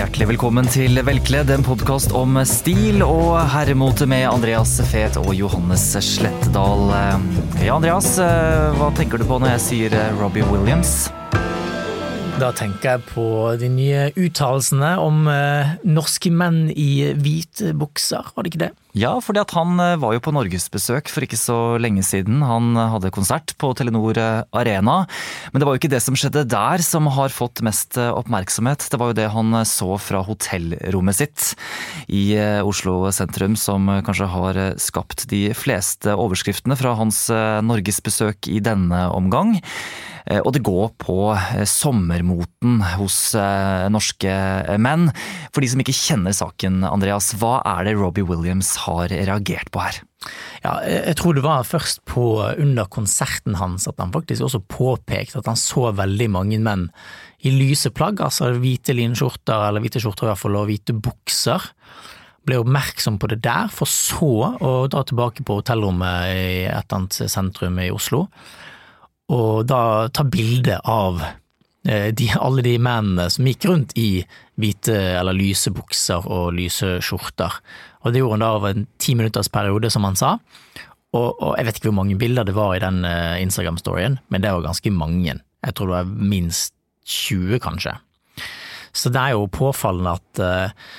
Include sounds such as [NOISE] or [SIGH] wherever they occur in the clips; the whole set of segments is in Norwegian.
Hjertelig velkommen til Velkledd, en podkast om stil og herremote med Andreas Fet og Johannes Slettedal. Ja, Andreas, hva tenker du på når jeg sier Robbie Williams? Da tenker jeg på de nye uttalelsene om eh, norske menn i hvite bukser, var det ikke det? Ja, fordi han eh, var jo på norgesbesøk for ikke så lenge siden. Han eh, hadde konsert på Telenor eh, Arena. Men det var jo ikke det som skjedde der som har fått mest oppmerksomhet. Det var jo det han så fra hotellrommet sitt i Oslo sentrum som kanskje har skapt de fleste overskriftene fra hans norgesbesøk i denne omgang. Og det går på sommermoten hos norske menn. For de som ikke kjenner saken, Andreas, hva er det Robbie Williams har reagert på her? Ja, jeg tror det var først på under konserten hans at han faktisk også påpekte at han så veldig mange menn i lyse plagg, altså hvite linskjorter eller hvite skjorter i hvert fall, og hvite bukser. Ble oppmerksom på det der, for så å dra tilbake på hotellrommet i et eller annet sentrum i Oslo, og da ta bilde av eh, de, alle de mennene som gikk rundt i hvite eller lyse bukser og lyse skjorter. Og det gjorde han da over en ti minutters periode, som han sa. Og, og, jeg vet ikke hvor mange bilder det var i den uh, Instagram-storyen, men det var ganske mange. Jeg tror det var minst 20, kanskje. Så det er jo påfallende at, uh,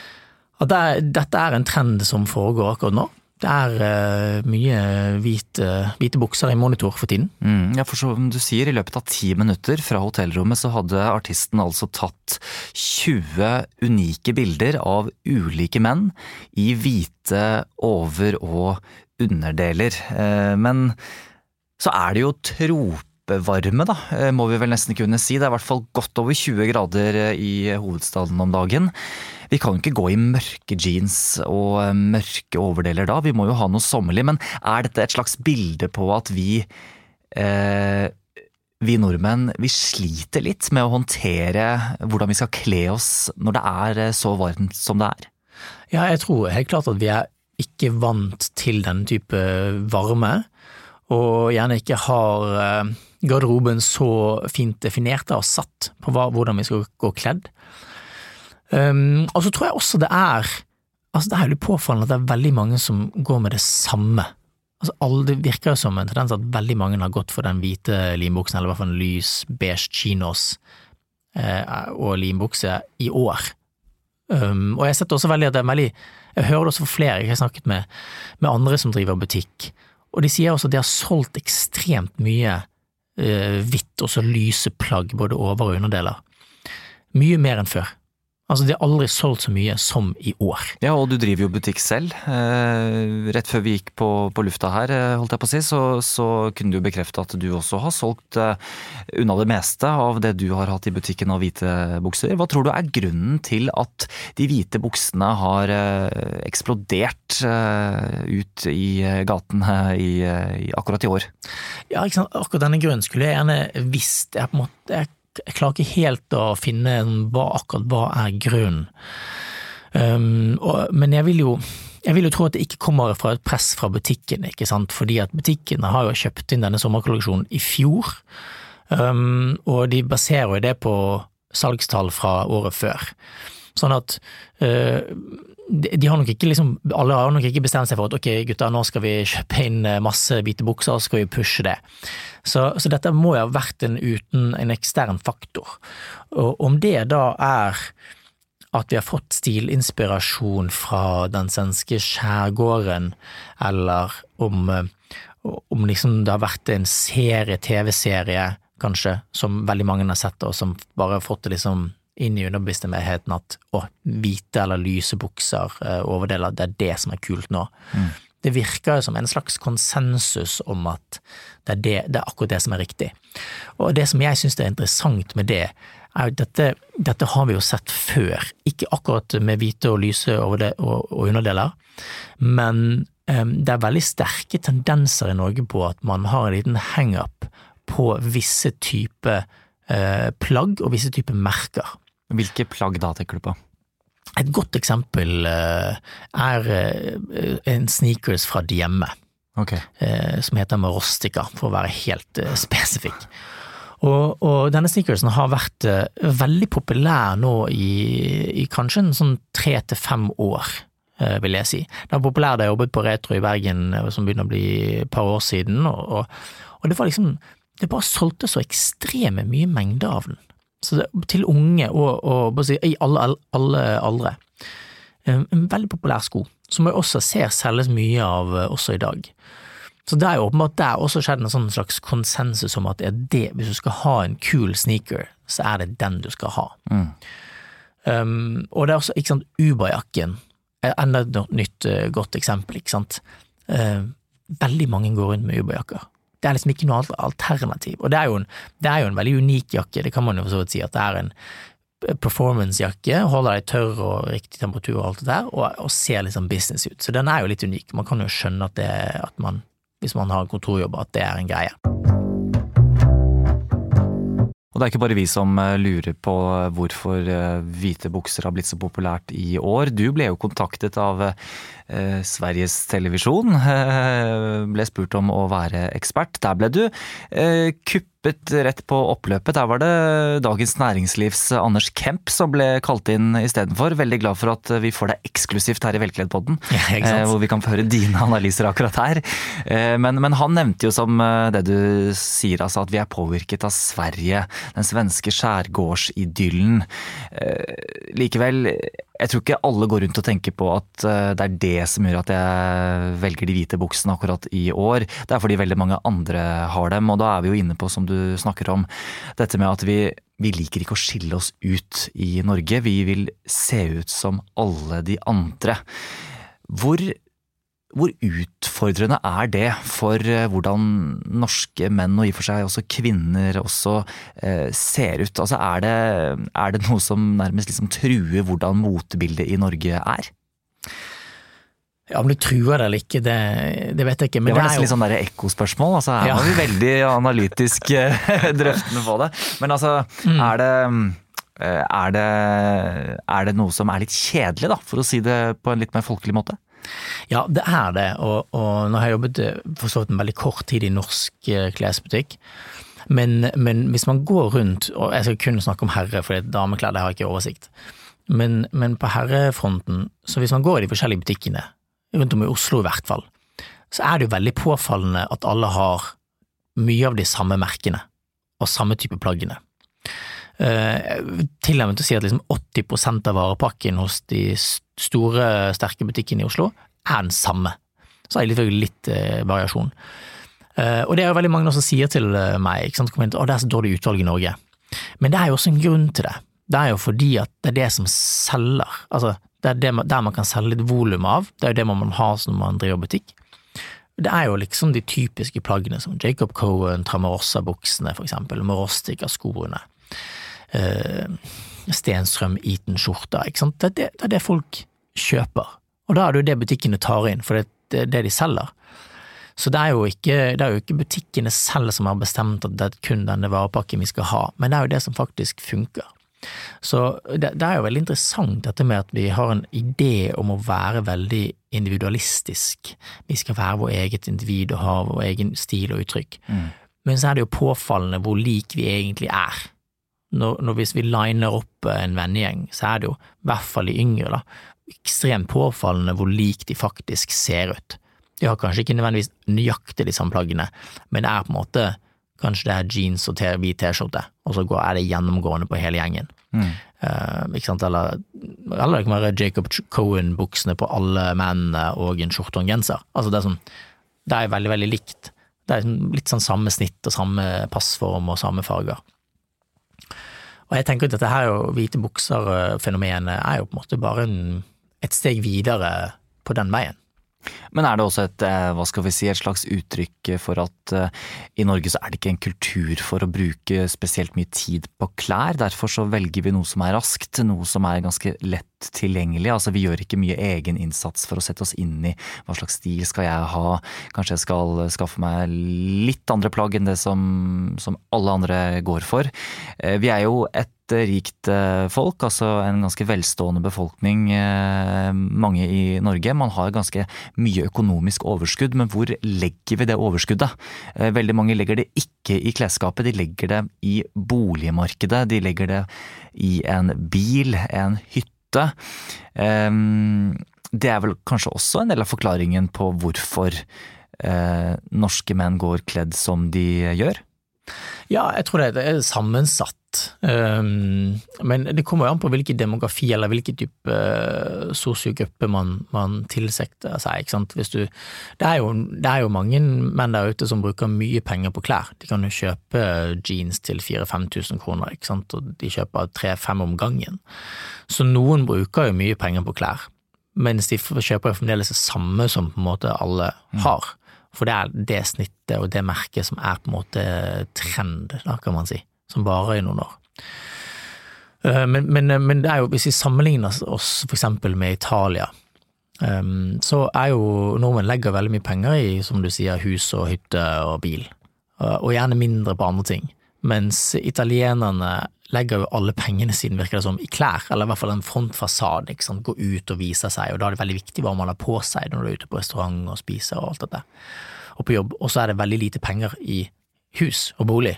at det dette er en trend som foregår akkurat nå. Det er uh, mye hvite, hvite, bukser i monitor for tiden. Mm, ja, for som du sier, i løpet av ti minutter fra hotellrommet så hadde artisten altså tatt 20 unike bilder av ulike menn i hvite over- og underdeler. Uh, men så er det jo tropevarme, da, må vi vel nesten kunne si. Det er i hvert fall godt over 20 grader i hovedstaden om dagen. Vi kan jo ikke gå i mørke jeans og eh, mørke overdeler da, vi må jo ha noe sommerlig. Men er dette et slags bilde på at vi eh, vi nordmenn vi sliter litt med å håndtere hvordan vi skal kle oss når det er eh, så varmt som det er? Ja, jeg tror helt klart at vi er ikke vant til denne type varme, og gjerne ikke har eh, garderoben så fint definert og satt på hvordan vi skal gå kledd. Um, og så tror jeg også det er altså Det er litt påfallende at det er veldig mange som går med det samme. Altså alle, Det virker jo som en tendens at veldig mange har gått for den hvite limbuksen, eller i hvert fall en lys beige chinos eh, og limbukse i år. Um, og jeg setter også veldig at det er veldig Jeg hører det også fra flere jeg har snakket med, med andre som driver butikk, og de sier også at de har solgt ekstremt mye eh, hvitt, også lyse plagg, både over- og underdeler. Mye mer enn før. Altså, de har aldri solgt så mye som i år. Ja, og du driver jo butikk selv. Eh, rett før vi gikk på, på lufta her, eh, holdt jeg på å si, så, så, kunne du bekrefte at du også har solgt eh, unna det meste av det du har hatt i butikken av hvite bukser. Hva tror du er grunnen til at de hvite buksene har eksplodert ut i gaten i, akkurat i år? Ja, akkurat denne grunnen skulle jeg gjerne visst. Jeg på en måte jeg jeg klarer ikke helt å finne hva, akkurat hva er grunnen. Um, og, men jeg vil, jo, jeg vil jo tro at det ikke kommer fra et press fra butikken, ikke sant, fordi at butikkene har jo kjøpt inn denne sommerkolleksjonen i fjor, um, og de baserer jo det på salgstall fra året før. Sånn at uh, de har nok ikke liksom, alle har nok ikke bestemt seg for at ok gutta, nå skal vi kjøpe inn eh, masse hvite bukser, så skal vi pushe det. Så, så, dette må jo ha vært en uten en ekstern faktor. Og om det da er at vi har fått stilinspirasjon fra den svenske skjærgården, eller om, eh, om liksom det har vært en serie, TV-serie, kanskje, som veldig mange har sett, og som bare har fått det liksom inn i underbevisstheten at å, hvite eller lyse bukser, eh, overdeler, det er det som er kult nå. Mm. Det virker jo som en slags konsensus om at det er, det, det er akkurat det som er riktig. Og det som jeg syns er interessant med det, er jo dette, dette har vi jo sett før, ikke akkurat med hvite og lyse og, og underdeler, men um, det er veldig sterke tendenser i Norge på at man har en liten hangup på visse typer uh, plagg og visse typer merker. Hvilke plagg da tenker du på? Et godt eksempel uh, er uh, en sneakers fra Diemme, okay. som heter Marostica, for å være helt spesifikk. Og, og denne sneakersen har vært veldig populær nå i, i kanskje en sånn tre til fem år, vil jeg si. Den var populær da jeg jobbet på Retro i Bergen, som begynner å bli et par år siden, og, og, og, det var liksom Det bare solgte så ekstreme mye mengder av den. Så det, til unge og, og i alle, alle aldre. En veldig populær sko, som jeg også ser selges mye av også i dag. Så det er jo åpenbart der også skjedd en sånn slags konsensus om at det, hvis du skal ha en kul sneaker, så er det den du skal ha. Mm. Um, og det er også, ikke sant, Uber-jakken. enda et nytt uh, godt eksempel, ikke sant. Uh, veldig mange går rundt med Uberjakker. Det er liksom ikke noe alternativ. Og det er, en, det er, jo en, veldig unik jakke, det kan man jo for så vidt si, at det er en eh, performance-jakke, holder deg tørr og riktig temperatur og alt det der, og, og ser sånn business ut. Så den er jo litt unik. Man kan jo skjønne at, det, at man hvis man har kontorjobb, at det er en greie. Og det er ikke bare vi som eh, lurer på hvorfor eh, hvite bukser har blitt så populært i år. Du ble jo kontaktet av eh, Sveriges Televisjon. [LAUGHS] Eh, ble spurt om å være ekspert. Der ble du eh, kupp hoppet rett på oppløpet. Der var det Dagens Næringslivs Anders Kemp som ble kalt inn istedenfor. Veldig glad for at vi får deg eksklusivt her i Velkledd-podden. Ja, eh, hvor vi kan få høre dine analyser akkurat her. Eh, men, men, han nevnte jo som eh, det du sier, altså at vi er påvirket av Sverige. Den svenske skjærgårdsidyllen. Likevel jeg tror ikke alle går rundt og tenker på at det er det som gjør at jeg velger de hvite buksene akkurat i år. Det er fordi veldig mange andre har dem, og da er vi jo inne på, som du snakker om, dette med at vi, vi liker ikke å skille oss ut i Norge. Vi vil se ut som alle de andre. Hvor hvor utfordrende er det for eh, hvordan norske menn, og i og for seg også kvinner, også eh, ser ut? Altså er det, er det noe som nærmest liksom truer hvordan motebildet i Norge er? Ja, Om du truer det eller ikke, det, det, vet jeg ikke. det var nesten jo... litt sånn ekkospørsmål. Altså, her ja. var vi veldig analytisk eh, [LAUGHS] drøftende på det. Men altså, mm. er det er det, er det noe som er litt kjedelig, da, for å si det på en litt mer folkelig måte? Ja, det er det, og, og nå har jeg jobbet eh, for så vidt en veldig kort tid i norsk eh, klesbutikk. Men, men, hvis man går rundt, og jeg skal kun snakke om herre, for dameklær det har jeg ikke oversikt, men, men, på herrefronten, så hvis man går i de forskjellige butikkene, rundt om i Oslo i hvert fall, så er det jo veldig påfallende at alle har mye av de samme merkene og samme type plaggene. Uh, til og med til å si at liksom 80% av varepakken hos de store, sterke butikkene i Oslo er den samme. Så er det litt, litt uh, variasjon. Uh, og det er jo veldig mange som sier til meg ikke sant, at det er så dårlig utvalg i Norge. Men det er jo også en grunn til det. Det er jo fordi at det er det som selger. Altså, det er det, der man kan selge litt volum av. Det er jo det man må ha når man driver butikk. Det er jo liksom de typiske plaggene som Jacob Cohen, Tramarossa-buksene for eksempel, Morostica-skoene eh, Stenstrøm Eaton-skjorta. ikke sant? Det er det, det er det, folk kjøper, og da er det jo det butikkene tar inn, for det er det de selger. Så det er, ikke, det er jo ikke butikkene selv som har bestemt at det er kun denne varepakken vi skal ha, men det er jo det som faktisk funker. Så det, det, er jo veldig interessant dette med at vi har en idé om å være veldig individualistisk. Vi skal være vår eget individ og ha vår egen stil og uttrykk. Mm. Men så er det jo påfallende hvor lik vi egentlig er når, når hvis vi liner opp en vennegjeng, så er det jo, i hvert fall de yngre, da, ekstremt påfallende hvor lik de faktisk ser ut. De har kanskje ikke nødvendigvis nøyaktig de samme plaggene, men det er på en måte kanskje det er jeans og hvit T-skjorte, og så er det gjennomgående på hele gjengen. Mm. Uh, ikke sant, eller, eller det kan være Jacob Cohen-buksene på alle mennene og en skjorte og en genser. Altså det er sånn, det er veldig, veldig likt. Det er litt sånn samme snitt og samme passform og samme farger. Og jeg tenker at dette her hvite bukser-fenomenet er jo på en måte bare en, et steg videre på den veien. Men er det også et, eh, hva skal vi si, et slags uttrykk for at uh, i Norge så er det ikke en kultur for å bruke spesielt mye tid på klær, derfor så velger vi noe som er raskt, noe som er ganske lett lett tilgjengelig. Altså vi gjør ikke mye egen innsats for å sette oss inn i hva slags stil skal jeg ha. Kanskje jeg skal skaffe meg litt andre plagg enn det som, som alle andre går for. Eh, vi er jo et rikt eh, folk, altså en ganske velstående befolkning, eh, mange i Norge. Man har ganske mye økonomisk overskudd, men hvor legger vi det overskuddet? Veldig mange legger det ikke i klesskapet, de legger det i boligmarkedet. De legger det i en bil, en hytte. Det er vel kanskje også en del av forklaringen på hvorfor norske menn går kledd som de gjør? Ja, jeg tror det er sammensatt. Um, men det kommer jo an på hvilken demografi eller hvilken type uh, sosiogruppe man, man tilsikter seg. ikke sant? Du, det, er jo, det, er jo, mange menn der ute som bruker mye penger på klær. De kan jo kjøpe jeans til 4000-5000 kroner, ikke sant? og de kjøper tre-fem om gangen. Så noen bruker jo mye penger på klær, mens de kjøper jo fremdeles det samme som på en måte alle mm. har. For det er det snittet og det merket som er på en måte trend, da, kan man si, som varer i noen år. Eh, men, men, men, det er jo, hvis vi sammenligner oss eksempel med Italia, eh, så er jo nordmenn legger veldig mye penger i, som du sier, hus og hytte og bil, eh, og gjerne mindre på andre ting. Mens italienerne legger jo alle pengene sine, virker det som, i klær, eller i hvert fall en frontfasade. ikke sant? Gå ut og vise seg, og da er det veldig viktig hva man har på seg når du er ute på restaurant og spiser og alt dette, og på jobb. Og så er det veldig lite penger i hus og bolig.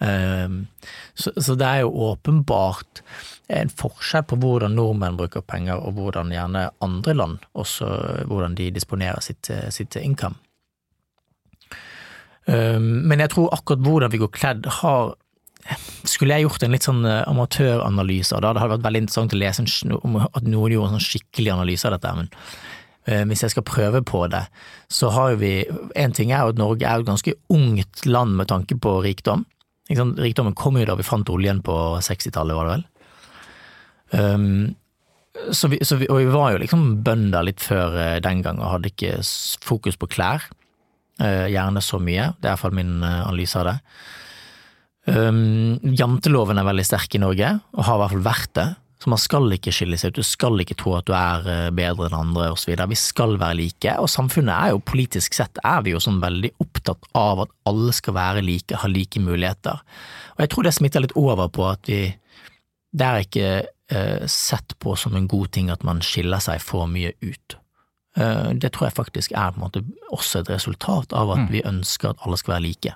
Um, så, så, det er jo åpenbart en forskjell på hvordan nordmenn bruker penger, og hvordan gjerne andre land også hvordan de disponerer sitt, sitt income. Um, men jeg tror akkurat hvordan vi går kledd, har skulle jeg gjort en litt sånn eh, amatøranalyse av det, det hadde vært veldig interessant å lese om at noen gjorde en sånn skikkelig analyse av dette, men uh, hvis jeg skal prøve på det, så har vi En ting er jo at Norge er et ganske ungt land med tanke på rikdom. Rikdommen kom jo da vi fant oljen på 60-tallet, var det vel. Um, så vi, så vi, og vi var jo liksom bønder litt før uh, den gang og hadde ikke fokus på klær, uh, gjerne så mye. Det er iallfall min analyse av det. Um, janteloven er veldig sterk i Norge, og har i hvert fall vært det. Så man skal ikke skille seg ut, du skal ikke tro at du er eh, bedre enn andre osv. Vi skal være like, og samfunnet er jo politisk sett er vi jo sånn veldig opptatt av at alle skal være like, ha like muligheter. Og jeg tror det smitter litt over på at vi Det er ikke eh, sett på som en god ting at man skiller seg for mye ut. Eh, det tror jeg faktisk er på en måte også et resultat av at mm. vi ønsker at alle skal være like.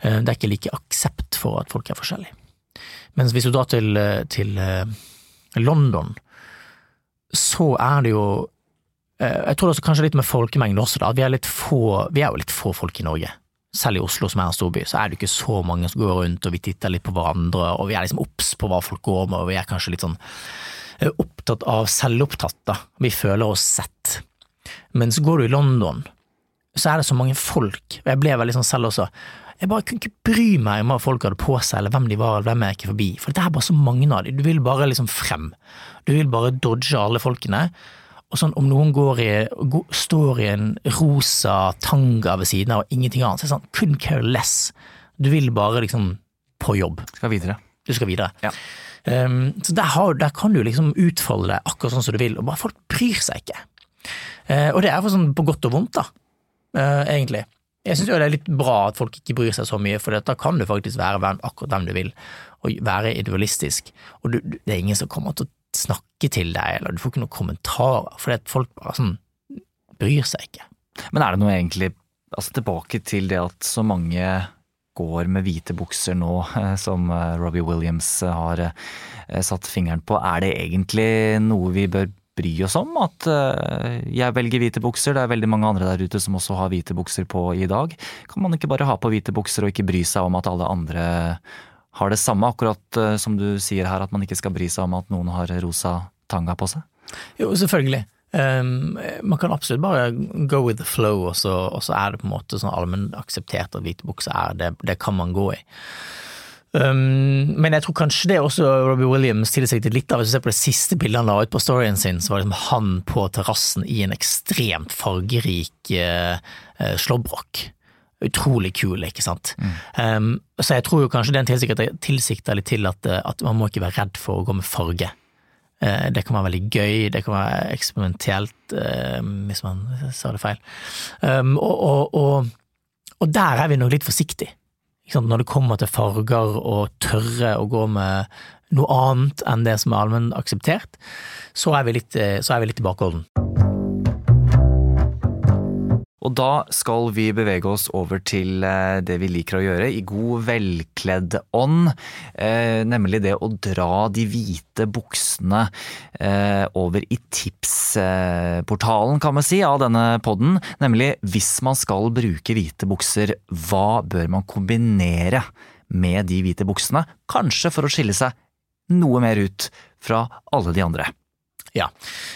Eh, det er ikke like aksept for at folk er forskjellige. Mens hvis du drar til, til eh, London, så er det jo eh, Jeg tror det er kanskje litt med folkemengden også, da. Vi er, litt få, vi er jo litt få folk i Norge. Selv i Oslo, som er en storby, så er det ikke så mange som går rundt, og vi titter litt på hverandre, og vi er liksom obs på hva folk går med, og vi er kanskje litt sånn eh, opptatt av selvopptatt, da. Vi føler oss sett. Men så går du i London, så er det så mange folk, og jeg ble veldig sånn selv også, jeg bare kunne ikke bry meg om hva folk hadde på seg, eller hvem de var, eller hvem jeg gikk forbi, for det er bare så mange av dem. Du vil bare liksom frem. Du vil bare dodge alle folkene. Og sånn, om noen går i, står i en rosa tanga ved siden av og ingenting annet, så er det sånn couldn't care less. Du vil bare liksom på jobb. Skal videre. Du skal videre. Ja. Um, så der, har, der, kan du liksom utfolde deg akkurat sånn som du vil, og bare folk bryr seg ikke. Uh, og det er for sånn på godt og vondt, da, uh, egentlig. Jeg syns det er litt bra at folk ikke bryr seg så mye, for da kan du faktisk være akkurat hvem du vil, og være idealistisk, og du, det er ingen som kommer til å snakke til deg, eller du får ikke noen kommentarer, fordi folk bare sånn bryr seg ikke. Men er det noe egentlig, altså tilbake til det at så mange går med hvite bukser nå, eh, som eh, Robbie Williams har eh, satt fingeren på, er det egentlig noe vi bør bry oss om at eh, jeg velger hvite bukser, det er veldig mange andre der ute som også har hvite bukser på i dag. Kan man ikke bare ha på hvite bukser og ikke bry seg om at alle andre har det samme, akkurat eh, som du sier her, at man ikke skal bry seg om at noen har rosa tanga på seg? Jo, selvfølgelig. Um, man kan absolutt bare go with the flow, og så, og så er det på en måte sånn allmenn akseptert at hvite bukser er det, det kan man gå i. Um, men jeg tror kanskje det også Robbie Williams tilsiktet litt av. Hvis du ser på det siste bildet han la ut på storyen sin, så var det liksom han på terrassen i en ekstremt fargerik uh, uh, slåbrok. Utrolig kul, ikke sant. Mm. Um, så jeg tror jo kanskje den tilsikter litt til at, at, man må ikke være redd for å gå med farge. Uh, det kan være veldig gøy, det kan være eksperimentelt, uh, hvis man sa det feil. Um, og, og, og, og, der er vi nok litt forsiktige. Når det kommer til farger og tørre å gå med noe annet enn det som er allmenn akseptert, så er vi litt, så er vi litt tilbakeholden. Og da skal vi bevege oss over til eh, det vi liker å gjøre i god, velkledd ånd. Eh, nemlig det å dra de hvite buksene eh, over i tipsportalen, kan man si, av denne podden. Nemlig hvis man skal bruke hvite bukser, hva bør man kombinere med de hvite buksene? Kanskje for å skille seg noe mer ut fra alle de andre. Ja.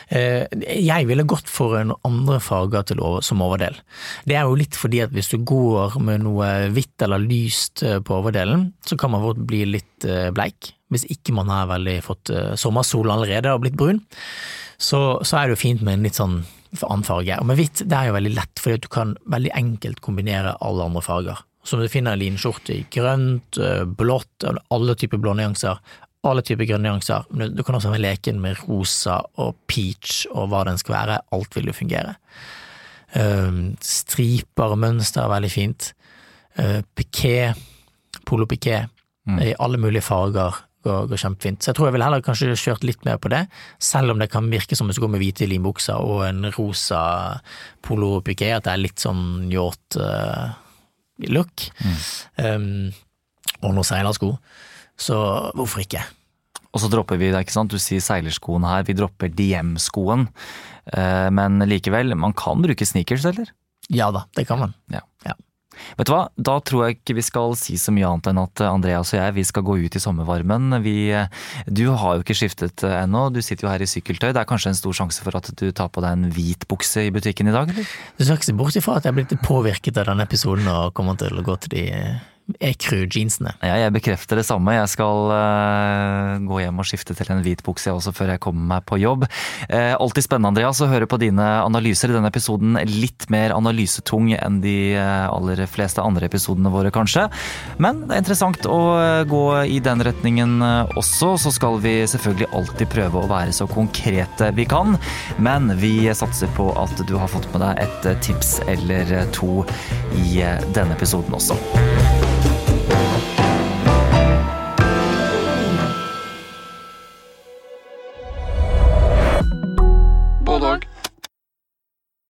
Eh, jeg ville gått for en andre farger som overdel. Det er jo litt fordi at hvis du går med noe hvitt eller lyst eh, på overdelen, så kan man bli litt eh, bleik. Hvis ikke man har veldig fått sommersol allerede og blitt brun, så, så er det jo fint med en litt sånn annen farge. Og med hvitt det er jo veldig lett, fordi du kan veldig enkelt kombinere alle andre farger. Som du finner en linskjorte i grønt, blått, alle typer blå nyanser, alle typer grønne nyanser. Du kan også ha leken med rosa og peach og hva den skal være. Alt vil jo fungere. Um, striper og mønster er veldig fint. Uh, piké, polopiké, mm. i alle mulige farger går, går, kjempefint. Så jeg tror jeg ville heller kanskje kjørt litt mer på det, selv om det kan virke som hvis du går med hvite limbukser og en rosa polopiké, at det er litt sånn yacht uh, look. Mm. Um, og noen seilersko. Så hvorfor ikke? Og så dropper vi, det ikke sant, du sier seilerskoene her, vi dropper DM-skoen. Eh, men likevel, man kan bruke sneakers, eller? Ja da, det kan man. Ja. ja. Vet du hva, da tror jeg ikke vi skal si så mye annet enn at Andreas og jeg vi skal gå ut i sommervarmen. Vi, du har jo ikke skiftet ennå, du sitter jo her i sykkeltøy. Det er kanskje en stor sjanse for at du tar på deg en hvit bukse i butikken i dag, eller? Du skal ikke se bort ifra at jeg er blitt påvirket av denne episoden og kommer til å gå til de Ecru-jeansene. Ja, jeg bekrefter det samme. Jeg skal uh, gå hjem og skifte til en hvit bukse også før jeg kommer meg på jobb. Uh, alltid spennende, Andreas, å høre på dine analyser i denne episoden. Litt mer analysetung enn de uh, aller fleste andre episodene våre, kanskje. Men det er interessant å gå i den retningen også. Så skal vi selvfølgelig alltid prøve å være så konkrete vi kan. Men vi satser på at du har fått med deg et tips eller to i denne episoden også.